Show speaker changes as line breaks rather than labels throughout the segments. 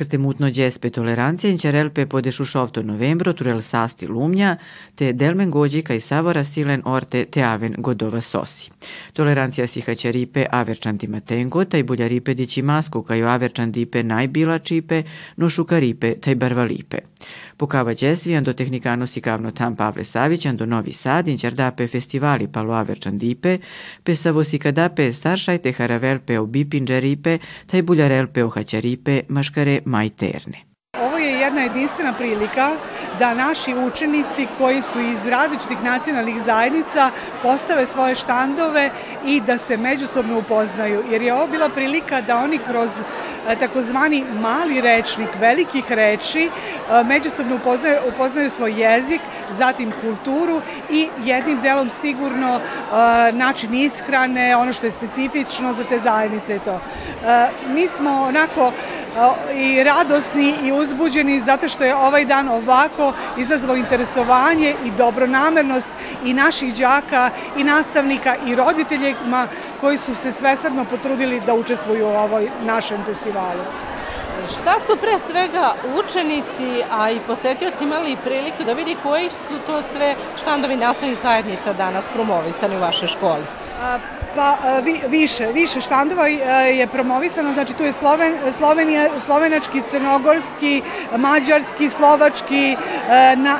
Maškarte mutno džespe tolerancija inčerelpe podešu šovto novembro turel sasti lumnja, te delmen gođi kaj savora silen orte te aven godova sosi. Tolerancija si haćaripe averčan matengo, taj buljaripe dići masku kaj averčan dipe najbila čipe, no šukaripe taj barvalipe. Pukava Đesvijan do tehnikano si kavno tam Pavle Savićan do Novi Sad, inčardape festivali palo averčan dipe, pe savo si kadape staršajte haravelpe o bipinđaripe, taj buljarelpe o haćaripe, maškare majterne.
Jedna jedinstvena prilika da naši učenici koji su iz različitih nacionalnih zajednica postave svoje štandove i da se međusobno upoznaju. Jer je ovo bila prilika da oni kroz e, takozvani mali rečnik velikih reči e, međusobno upoznaju, upoznaju svoj jezik, zatim kulturu i jednim delom sigurno e, način ishrane, ono što je specifično za te zajednice i to. Mi smo onako i radosni i uzbuđeni zato što je ovaj dan ovako izazvao interesovanje i dobronamernost i naših đaka i nastavnika i roditeljima koji su se svesredno potrudili da učestvuju u ovoj našem festivalu.
Šta su pre svega učenici, a i posetioci imali priliku da vidi koji su to sve štandovi nastavnih zajednica danas promovisani u vašoj školi?
Pa vi, više, više štandova je promovisano, znači tu je Sloven, Slovenija, slovenački, crnogorski, mađarski, slovački, na,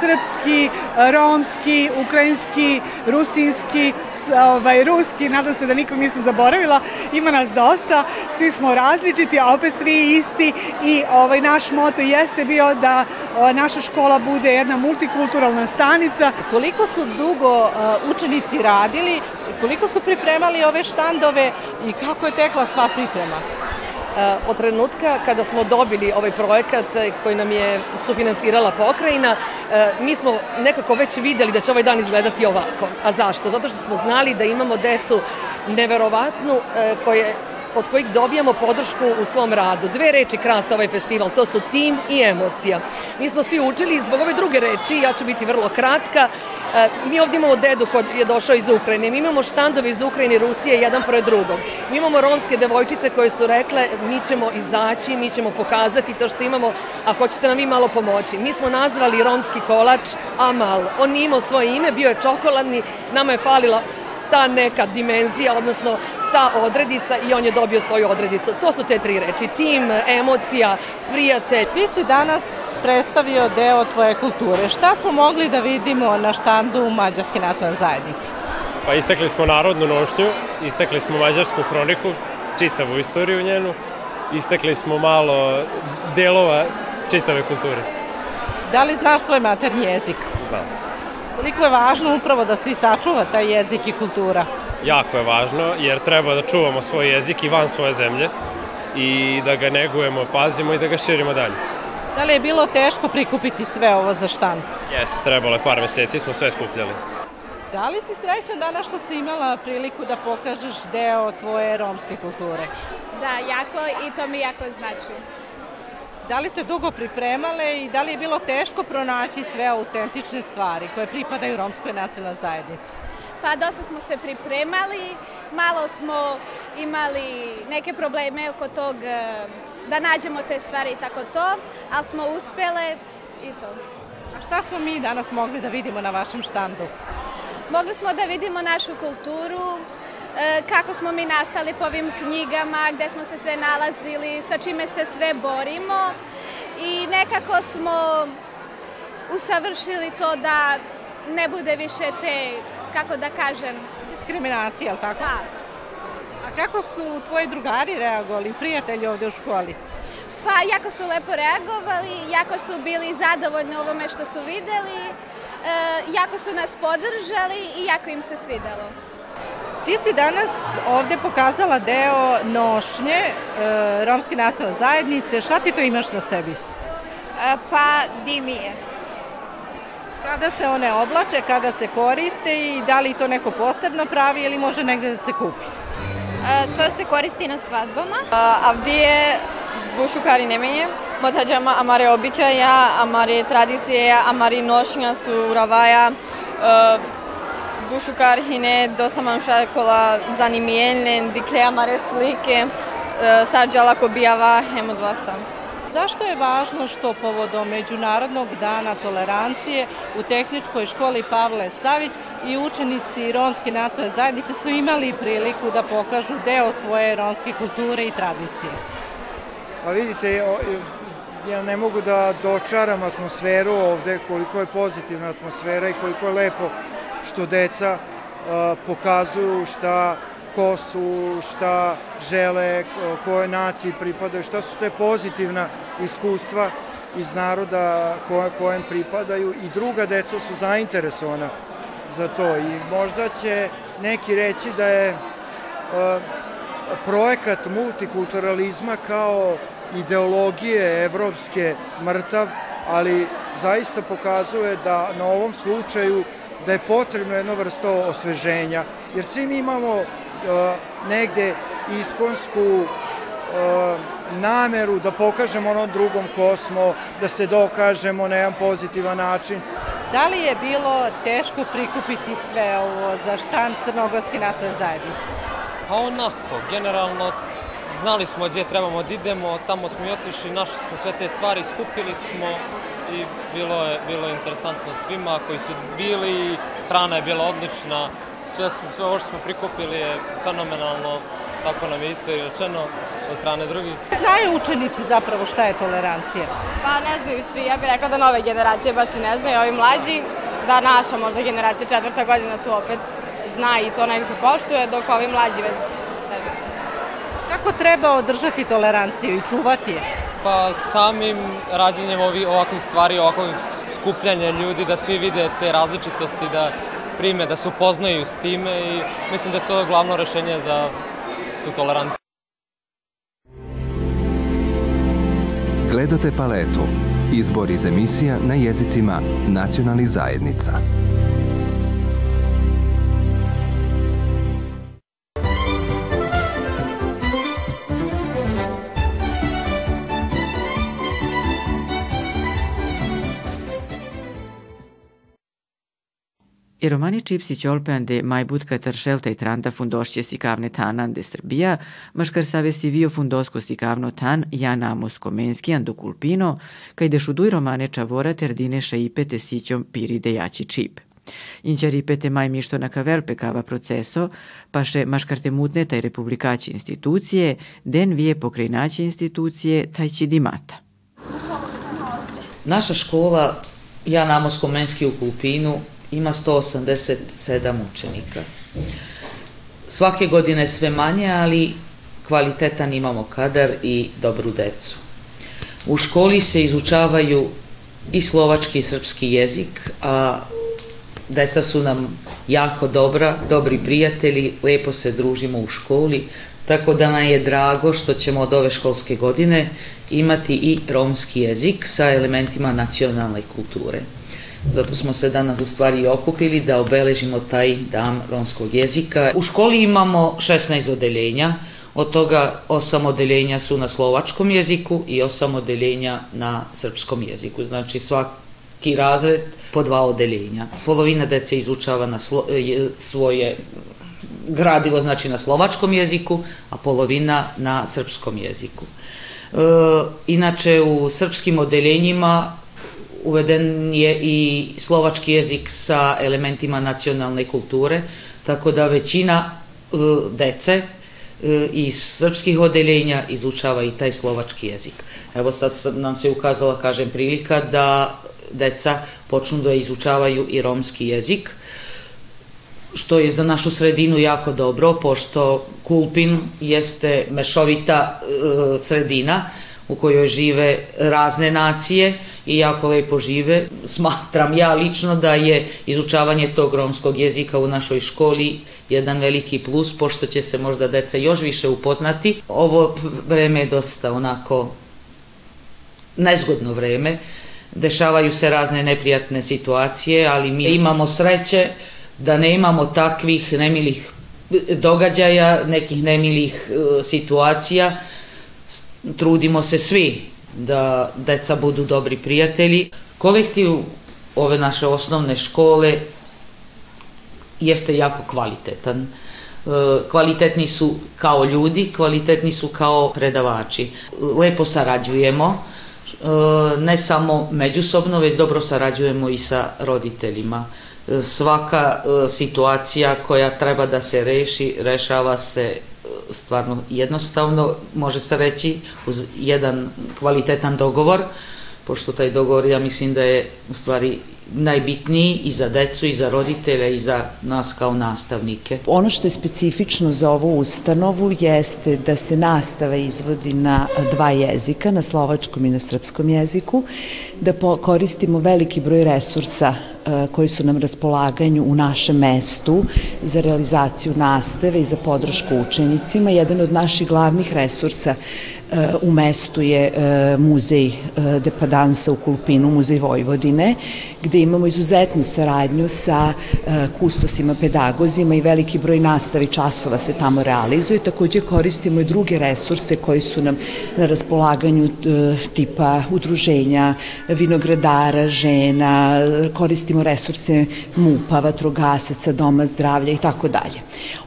srpski, romski, ukrajinski, rusinski, ovaj, ruski, nadam se da nikom nisam zaboravila, ima nas dosta, svi smo različiti, a opet svi isti i ovaj, naš moto jeste bio da naša škola bude jedna multikulturalna stanica.
Koliko su dugo učenici radili koliko su pripremali ove štandove i kako je tekla sva priprema?
E, od trenutka kada smo dobili ovaj projekat e, koji nam je sufinansirala pokrajina, e, mi smo nekako već videli da će ovaj dan izgledati ovako. A zašto? Zato što smo znali da imamo decu neverovatnu koje od kojih dobijamo podršku u svom radu. Dve reči krasa ovaj festival, to su tim i emocija. Mi smo svi učili zbog ove druge reči, ja ću biti vrlo kratka, e, mi ovdje imamo dedu koji je došao iz Ukrajine, mi imamo štandove iz Ukrajine i Rusije jedan pored drugog. Mi imamo romske devojčice koje su rekle mi ćemo izaći, mi ćemo pokazati to što imamo, a hoćete nam vi malo pomoći. Mi smo nazvali romski kolač Amal. On nije imao svoje ime, bio je čokoladni, nama je falila ta neka dimenzija, odnosno ta odredica i on je dobio svoju odredicu. To su te tri reči, tim, emocija, prijatelj.
Ti si danas predstavio deo tvoje kulture. Šta smo mogli da vidimo na štandu Mađarske nacionalne zajednice?
Pa istekli smo narodnu nošnju, istekli smo mađarsku hroniku, čitavu istoriju njenu, istekli smo malo delova čitave kulture.
Da li znaš svoj maternji jezik?
Znam.
Koliko je važno upravo da svi sačuva taj jezik i kultura?
Jako je važno, jer treba da čuvamo svoj jezik i van svoje zemlje i da ga negujemo, pazimo i da ga širimo dalje.
Da li je bilo teško prikupiti sve ovo za štand?
Jeste, trebalo je par meseci, smo sve skupljali.
Da li si srećan danas što si imala priliku da pokažeš deo tvoje romske kulture?
Da, jako i to mi jako znači.
Da li ste dugo pripremale i da li je bilo teško pronaći sve autentične stvari koje pripadaju romskoj nacionalnoj zajednici?
Pa dosta smo se pripremali, malo smo imali neke probleme oko tog eh, da nađemo te stvari i tako to, ali smo uspjele i to.
A šta smo mi danas mogli da vidimo na vašem štandu?
Mogli smo da vidimo našu kulturu, eh, kako smo mi nastali po ovim knjigama, gde smo se sve nalazili, sa čime se sve borimo i nekako smo usavršili to da ne bude više te, kako da kažem...
Diskriminacija, ali tako?
Da.
A kako su tvoji drugari reagovali, prijatelji ovde u školi?
Pa jako su lepo reagovali, jako su bili zadovoljni ovome što su videli, e, jako su nas podržali i jako im se svidelo.
Ti si danas ovde pokazala deo nošnje e, romske nacionalne zajednice. Šta ti to imaš na sebi?
E, pa dimije.
Kada se one oblače, kada se koriste i da li to neko posebno pravi ili može negde da se kupi?
E, to se koristi na svadbama.
Avdije bušukari nemenje. Motađama amare običaja, amare tradicije, amari nošnja su ravaja, Bushukar hine dosta manșa cola zanimielne, diclea mare slike, Sarđala Kobijava, Hemodvasa.
Zašto je važno što povodom Međunarodnog dana tolerancije u tehničkoj školi Pavle Savić i učenici romske nacionalne zajednice su imali priliku da pokažu deo svoje romske kulture i tradicije?
Pa vidite, ja ne mogu da dočaram atmosferu ovde, koliko je pozitivna atmosfera i koliko je lepo što deca pokazuju šta ko su, šta žele, koje naciji pripadaju, šta su te pozitivna iskustva iz naroda koje, kojem pripadaju i druga deca su zainteresovana za to. I možda će neki reći da je uh, projekat multikulturalizma kao ideologije evropske mrtav, ali zaista pokazuje da na ovom slučaju da je potrebno jedno vrsto osveženja, jer svi mi imamo negde iskonsku uh, nameru da pokažemo onom drugom ko smo, da se dokažemo na jedan pozitivan način.
Da li je bilo teško prikupiti sve ovo za štan Crnogorske nacionalne zajednice?
Pa onako, generalno znali smo gdje trebamo da idemo, tamo smo i otišli, našli smo sve te stvari, skupili smo i bilo je, bilo je interesantno svima koji su bili, hrana je bila odlična, sve, sve ovo što smo prikupili je fenomenalno, tako nam je isto i rečeno od strane drugih.
Znaju učenici zapravo šta je tolerancija?
Pa ne znaju svi, ja bih rekla da nove generacije baš i ne znaju, ovi mlađi, da naša možda generacija četvrta godina tu opet zna i to nekako poštuje, dok ovi mlađi već ne
Kako treba održati toleranciju i čuvati je?
Pa samim rađenjem ovi, ovakvih stvari, ovakvih skupljanja ljudi, da svi vide te različitosti, da prime, da se upoznaju s time i mislim da je to glavno rešenje za tu toleranciju.
Gledate paletu. Izbor iz emisija na jezicima nacionalnih zajednica.
I romani Čipsi Ćolpean de Majbutka Tršelta i Tranta fundošće si kavne tanan de Srbija, maškar save si vio fundosko si kavno tan ja namos komenskijan do kulpino, kaj de šuduj romane čavora terdine šaipete sićom piri de jači čip. Inća ripete maj mišto na kavelpe kava proceso, paše maškarte mutne taj republikaći institucije, den vije pokrajnaći institucije, taj će dimata.
Naša škola, ja namos komenski u Kulpinu, ima 187 učenika. Svake godine sve manje, ali kvalitetan imamo kadar i dobru decu. U školi se izučavaju i slovački i srpski jezik, a deca su nam jako dobra, dobri prijatelji, lepo se družimo u školi, tako da nam je drago što ćemo od ove školske godine imati i romski jezik sa elementima nacionalne kulture. Zato smo se danas u stvari okupili da obeležimo taj dan romskog jezika. U školi imamo 16 odeljenja, od toga 8 odeljenja su na slovačkom jeziku i 8 odeljenja na srpskom jeziku. Znači svaki razred po dva odeljenja. Polovina dece izučava na slo, svoje gradivo znači na slovačkom jeziku, a polovina na srpskom jeziku. E, inače u srpskim odeljenjima uveden je i slovački jezik sa elementima nacionalne kulture, tako da većina e, dece e, iz srpskih odeljenja izučava i taj slovački jezik. Evo sad nam se ukazala, kažem, prilika da deca počnu da izučavaju i romski jezik, što je za našu sredinu jako dobro, pošto Kulpin jeste mešovita e, sredina, u kojoj žive razne nacije i jako lepo žive. Smatram ja lično da je izučavanje tog romskog jezika u našoj školi jedan veliki plus, pošto će se možda deca još više upoznati. Ovo vreme je dosta onako nezgodno vreme, dešavaju se razne neprijatne situacije, ali mi imamo sreće da ne imamo takvih nemilih događaja, nekih nemilih e, situacija, trudimo se svi da deca budu dobri prijatelji. Kolektiv ove naše osnovne škole jeste jako kvalitetan. kvalitetni su kao ljudi, kvalitetni su kao predavači. Lepo sarađujemo, ne samo međusobno, već dobro sarađujemo i sa roditeljima. Svaka situacija koja treba da se reši, rešava se stvarno jednostavno, može se reći uz jedan kvalitetan dogovor, pošto taj dogovor ja mislim da je u stvari najbitniji i za decu i za roditelja i za nas kao nastavnike.
Ono što je specifično za ovu ustanovu jeste da se nastava izvodi na dva jezika, na slovačkom i na srpskom jeziku, da koristimo veliki broj resursa koji su nam raspolaganju u našem mestu za realizaciju nastave i za podršku učenicima. Jedan od naših glavnih resursa u mestu je e, muzej e, Depadansa u Kulpinu, muzej Vojvodine, gde imamo izuzetnu saradnju sa e, kustosima, pedagozima i veliki broj nastavi časova se tamo realizuje. Takođe koristimo i druge resurse koji su nam na raspolaganju tipa udruženja, vinogradara, žena, koristimo resurse MUPA, vatrogasaca, doma zdravlja i tako dalje.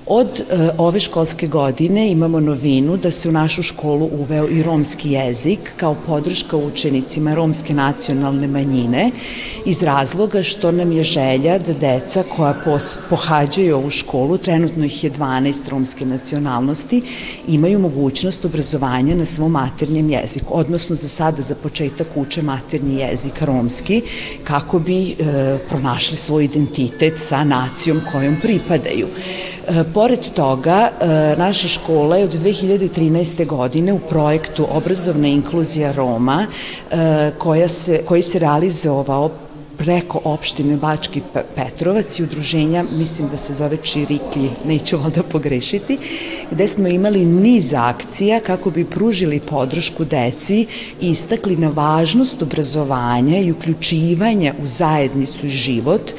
Od ove školske godine imamo novinu da se u našu školu uveo i romski jezik kao podrška učenicima romske nacionalne manjine iz razloga što nam je želja da deca koja pohađaju ovu školu, trenutno ih je 12 romske nacionalnosti, imaju mogućnost obrazovanja na svom maternjem jeziku, odnosno za sada za početak uče maternji jezik romski kako bi e, pronašli svoj identitet sa nacijom kojom pripadaju. E, pored toga, e, naša škola je od 2013. godine u projektu Obrazovna inkluzija Roma, e, koja se, koji se realizovao preko opštine Bački Petrovac i udruženja, mislim da se zove Čiriklji, neću valjda pogrešiti, gde smo imali niz akcija kako bi pružili podršku deci i istakli na važnost obrazovanja i uključivanja u zajednicu i život,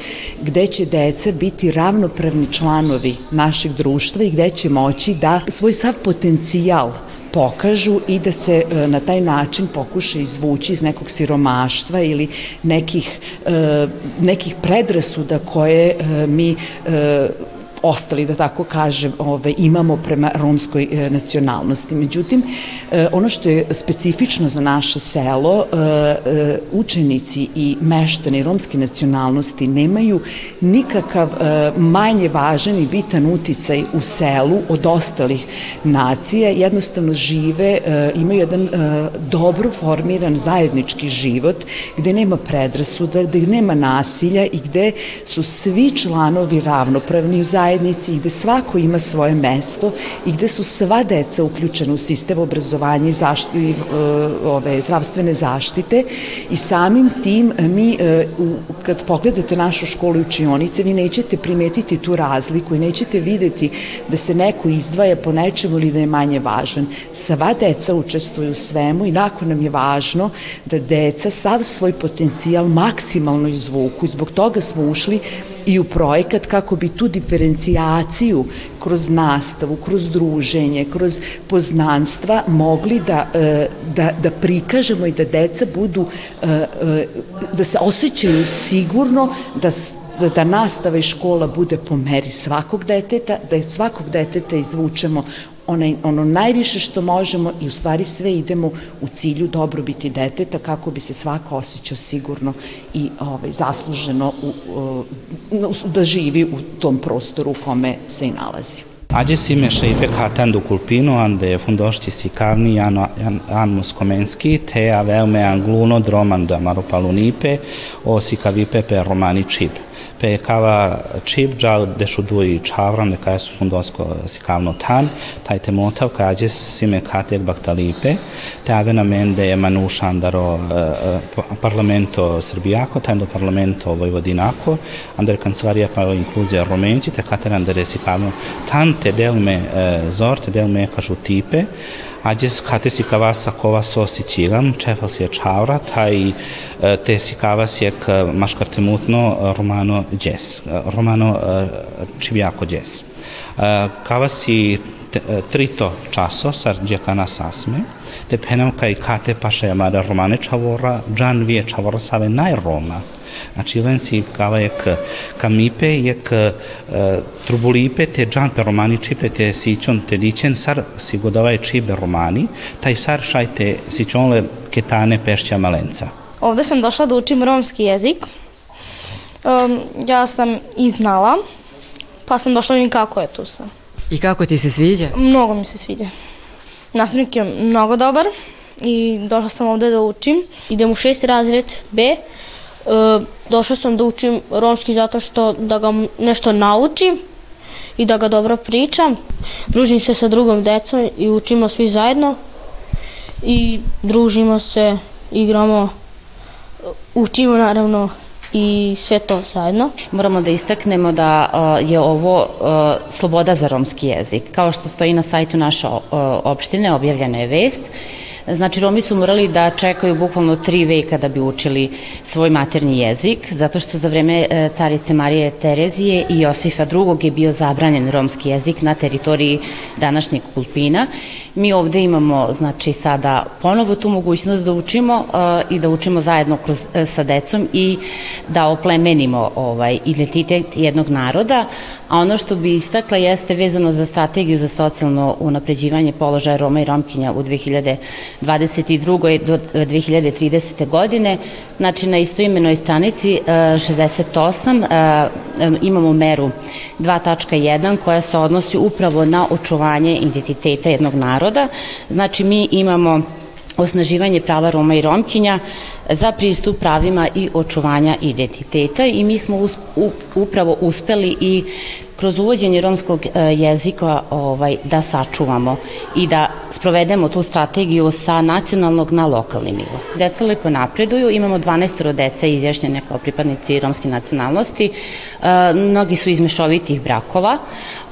gde će deca biti ravnopravni članovi našeg društva i gde će moći da svoj sav potencijal pokažu i da se e, na taj način pokuša izvući iz nekog siromaštva ili nekih, e, nekih predrasuda koje e, mi ostali, da tako kažem, ove, imamo prema romskoj e, nacionalnosti. Međutim, e, ono što je specifično za naše selo, e, e, učenici i meštani romske nacionalnosti nemaju nikakav e, manje važan i bitan uticaj u selu od ostalih nacija, jednostavno žive, e, imaju jedan dobro formiran zajednički život gde nema predrasuda, gde nema nasilja i gde su svi članovi ravnopravni u zajednici zajednici gde svako ima svoje mesto i gde su sva deca uključena u sistem obrazovanja i, zašti, i e, ove, zdravstvene zaštite i samim tim mi, e, kad pogledate našu školu i učionice, vi nećete primetiti tu razliku i nećete videti da se neko izdvaja po nečemu ili da je manje važan. Sva deca učestvuju u svemu i nakon nam je važno da deca sav svoj potencijal maksimalno izvuku i zbog toga smo ušli i u projekat kako bi tu diferencijaciju kroz nastavu, kroz druženje, kroz poznanstva mogli da, e, da, da prikažemo i da deca budu, e, e, da se osjećaju sigurno, da da nastava i škola bude po meri svakog deteta, da je svakog deteta izvučemo onaj, ono najviše što možemo i u stvari sve idemo u cilju dobrobiti deteta kako bi se svako osjećao sigurno i ovaj, zasluženo u, u, da živi u tom prostoru u kome se i nalazi.
Aģesime šeit kātendu kulpino ande fundošti sikavni Jan, Jan, Anmus Komenski te aveume angluno dromanda maropalunipe o sikavipe per romani čip pe kava chip ja de shudui chavran de ka su fundosko si kavno tan. Tai te montav ka ajes sime katek baktalipe te avena mende manushan daro uh, parlamento srbijako tendo parlamento vojvodinako ander kancelarija pa inkluzija romenci te kateran de si kavno tan te delme uh, zor te delme kažu tipe Aģis katesi kavas sakovas osicilam, čefas je čavra, taj te si kavas je maškartemutno romano džes, romano čivjako džes. Kavas i trito časo sar džekana sasme, te penam kaj kate paše mare romane čavora, džan vie čavora save naj Roma Значи, Илен си каваек камипе, ек трубулипе, те джанпе романи чипе, те сичон, те дичен, сар си го давај чибе ромani, taj sar šajte sičonle ketane pešća malenca.
Ovde sam došla da učim romski jezik. Um, ja sam i znala, pa sam došla vidim kako je tu sam.
I kako ti se sviđa?
Mnogo mi se sviđa. Nastavnik je mnogo dobar i došla sam ovde da učim. Idem u šesti razred B. E, došla sam da učim romski zato što da ga nešto naučim i da ga dobro pričam. Družim se sa drugom decom i učimo svi zajedno i družimo se, igramo, učimo naravno i sve to zajedno.
Moramo da istaknemo da uh, je ovo uh, sloboda za romski jezik. Kao što stoji na sajtu naše opštine, objavljena je vest Znači, Romi su morali da čekaju bukvalno tri veka da bi učili svoj maternji jezik, zato što za vreme e, carice Marije Terezije i Josifa II. je bio zabranjen romski jezik na teritoriji današnjeg Kulpina. Mi ovde imamo, znači, sada ponovo tu mogućnost da učimo uh, i da učimo zajedno kroz, uh, sa decom i da oplemenimo ovaj, identitet jednog naroda, a ono što bi istakla jeste vezano za strategiju za socijalno unapređivanje položaja Roma i Romkinja u 2022. do 2030. godine. Znači, na istoimenoj stranici 68 imamo meru 2.1 koja se odnosi upravo na očuvanje identiteta jednog naroda. Znači, mi imamo osnaživanje prava Roma i Romkinja za pristup pravima i očuvanja identiteta i mi smo upravo uspeli i kroz uvođenje romskog e, jezika ovaj, da sačuvamo i da sprovedemo tu strategiju sa nacionalnog na lokalni nivo. Deca lepo napreduju, imamo 12 dece izjašnjene kao pripadnici romske nacionalnosti, e, mnogi su iz mešovitih brakova,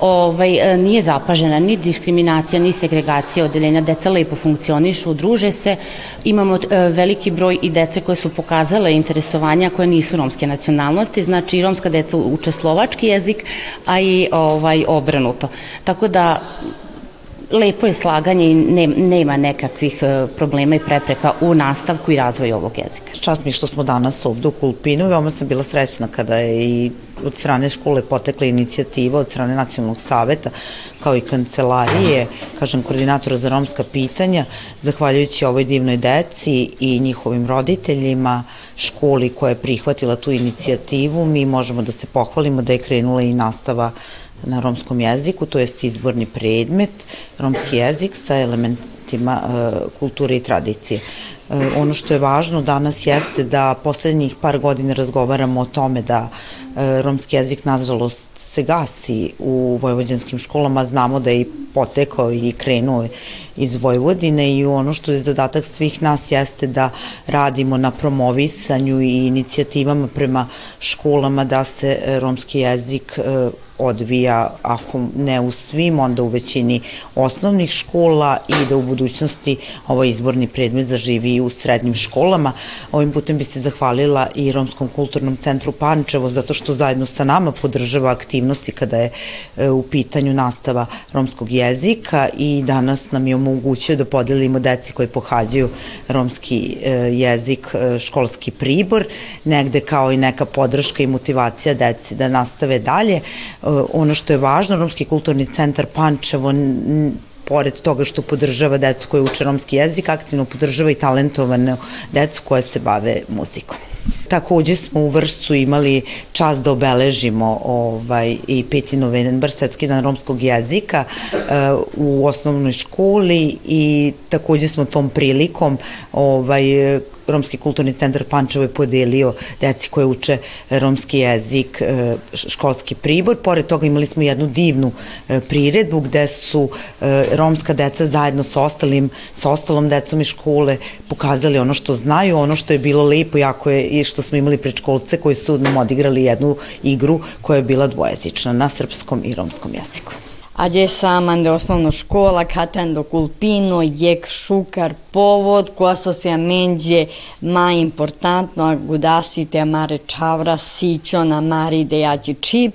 ovaj, e, nije zapažena ni diskriminacija, ni segregacija odeljenja, deca lepo funkcionišu, druže se, imamo veliki broj i dece koje su pokazale interesovanja koje nisu romske nacionalnosti, znači romska deca uče slovački jezik, a i ovaj, obrnuto. Tako da lepo je slaganje i ne, nema nekakvih e, problema i prepreka u nastavku i razvoju ovog jezika.
Čast mi što smo danas ovde u Kulpinu, veoma sam bila srećna kada je i od strane škole potekla inicijativa od strane Nacionalnog saveta kao i kancelarije, kažem, koordinatora za romska pitanja, zahvaljujući ovoj divnoj deci i njihovim roditeljima, školi koja je prihvatila tu inicijativu, mi možemo da se pohvalimo da je krenula i nastava na romskom jeziku, to jest izborni predmet, romski jezik sa elementima e, kulture i tradicije. E, ono što je važno danas jeste da poslednjih par godina razgovaramo o tome da e, romski jezik nažalost se gasi u vojvođanskim školama, znamo da je i potekao i krenuo iz Vojvodine i ono što je zadatak svih nas jeste da radimo na promovisanju i inicijativama prema školama da se romski jezik odvija, ako ne u svim, onda u većini osnovnih škola i da u budućnosti ovaj izborni predmet zaživi i u srednjim školama. Ovim putem bi se zahvalila i Romskom kulturnom centru Pančevo zato što zajedno sa nama podržava aktivnosti kada je e, u pitanju nastava romskog jezika i danas nam je omogućio da podelimo deci koji pohađaju romski e, jezik e, školski pribor, negde kao i neka podrška i motivacija deci da nastave dalje ono što je važno, Romski kulturni centar Pančevo pored toga što podržava decu koje uče romski jezik, aktivno podržava i talentovane decu koje se bave muzikom. Takođe smo u Vršcu imali čas da obeležimo ovaj, i 5. novembar, Svetski dan romskog jezika uh, u osnovnoj školi i takođe smo tom prilikom ovaj, Romski kulturni centar Pančevo je podelio deci koje uče romski jezik e, školski pribor. Pored toga imali smo jednu divnu e, priredbu gde su romska deca zajedno sa ostalim, sa ostalom decom iz škole pokazali ono što znaju, ono što je bilo lepo, jako je i što smo imali predškolce koji su nam odigrali jednu igru koja je bila dvojezična na srpskom i romskom jeziku.
Adesso de osnovna škola, catendo culpino, jek šukar povod, cu associamente mai importante, no gudasite amare čavra, sićon amari de ađi čip,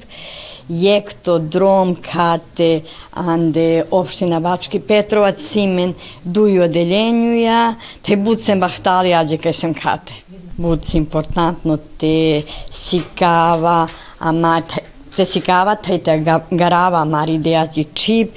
jek to drom kate ande opština Bački Petrovac simen duju odeljenju ja, te bud sem bahtali ađe kaj sem kate. Muito importante te si cava a te si cava te te garava mari ideas de chip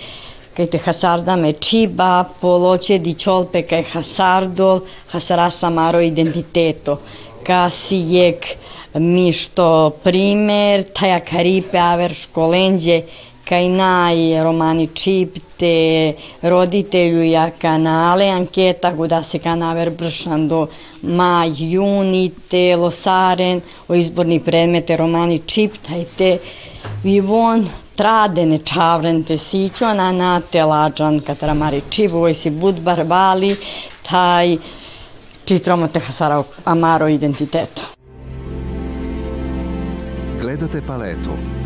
che te hasarda me ciba poloce di ciolpe che hasardol hasara samaro identiteto. Ka si jek mišto primer taja karipe aver školenđe kaj naj romani čip te roditelju ja kanale anketa guda se kanaver bršando maj, juni te losaren o izborni predmete romani čip taj te vivon tradene čavren te sićona na te lađan katramari čip uvoj si budbar bali taj čitromo te hasara amaro identiteto.
Gledate paletu.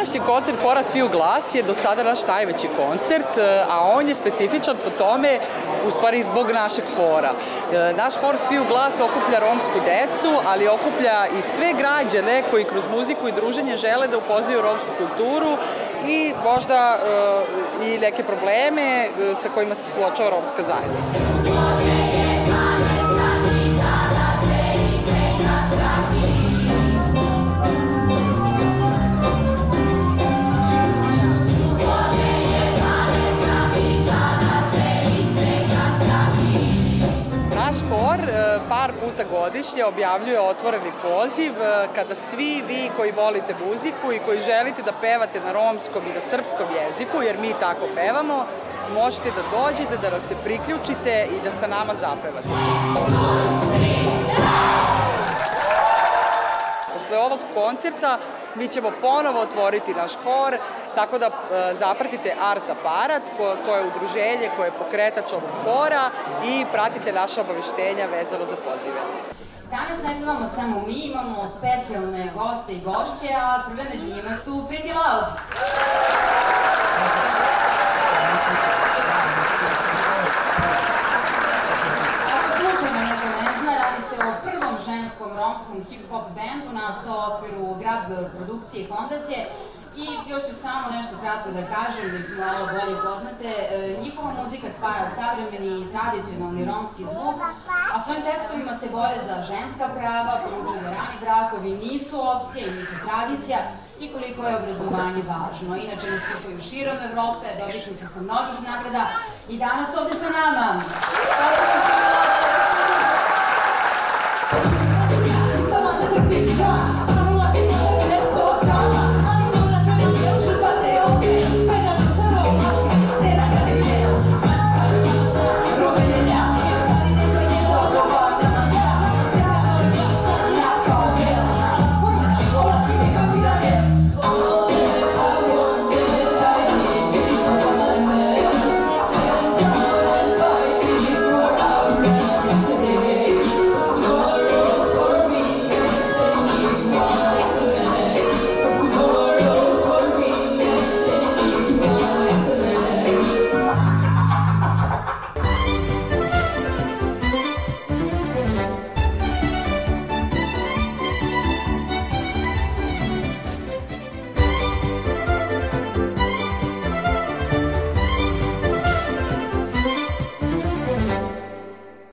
Današnji koncert Hora Svi u glas je do sada naš najveći koncert, e, a on je specifičan po tome, u stvari zbog našeg hora. E, naš hor Svi u glas okuplja romsku decu, ali okuplja i sve građane koji kroz muziku i druženje žele da upoznaju romsku kulturu i možda e, i neke probleme sa kojima se suočava romska zajednica. Par puta godišnje objavljuje otvoreni poziv e, kada svi vi koji volite muziku i koji želite da pevate na romskom i na srpskom jeziku, jer mi tako pevamo, možete da dođete, da nas se priključite i da sa nama zapevate. Posle ovog koncerta mi ćemo ponovo otvoriti naš hor, tako da e, zapratite Art Aparat, to je udruženje koje je pokretač ovog hora i pratite naše obaveštenja vezano za pozive.
Danas ne imamo samo mi, imamo specijalne goste i gošće, a prve među njima su Pretty Loud. ženskom romskom hip-hop bendu nastao u okviru grad produkcije i fondacije I još ću samo nešto kratko da kažem, da ih malo bolje poznate. E, njihova muzika spaja savremeni i tradicionalni romski zvuk, a svojim tekstovima se bore za ženska prava, poručuju da rani brakovi nisu opcija i nisu tradicija i koliko je obrazovanje važno. Inače, nastupaju širom Evrope, dobitnici su mnogih nagrada i danas ovde sa nama. Hvala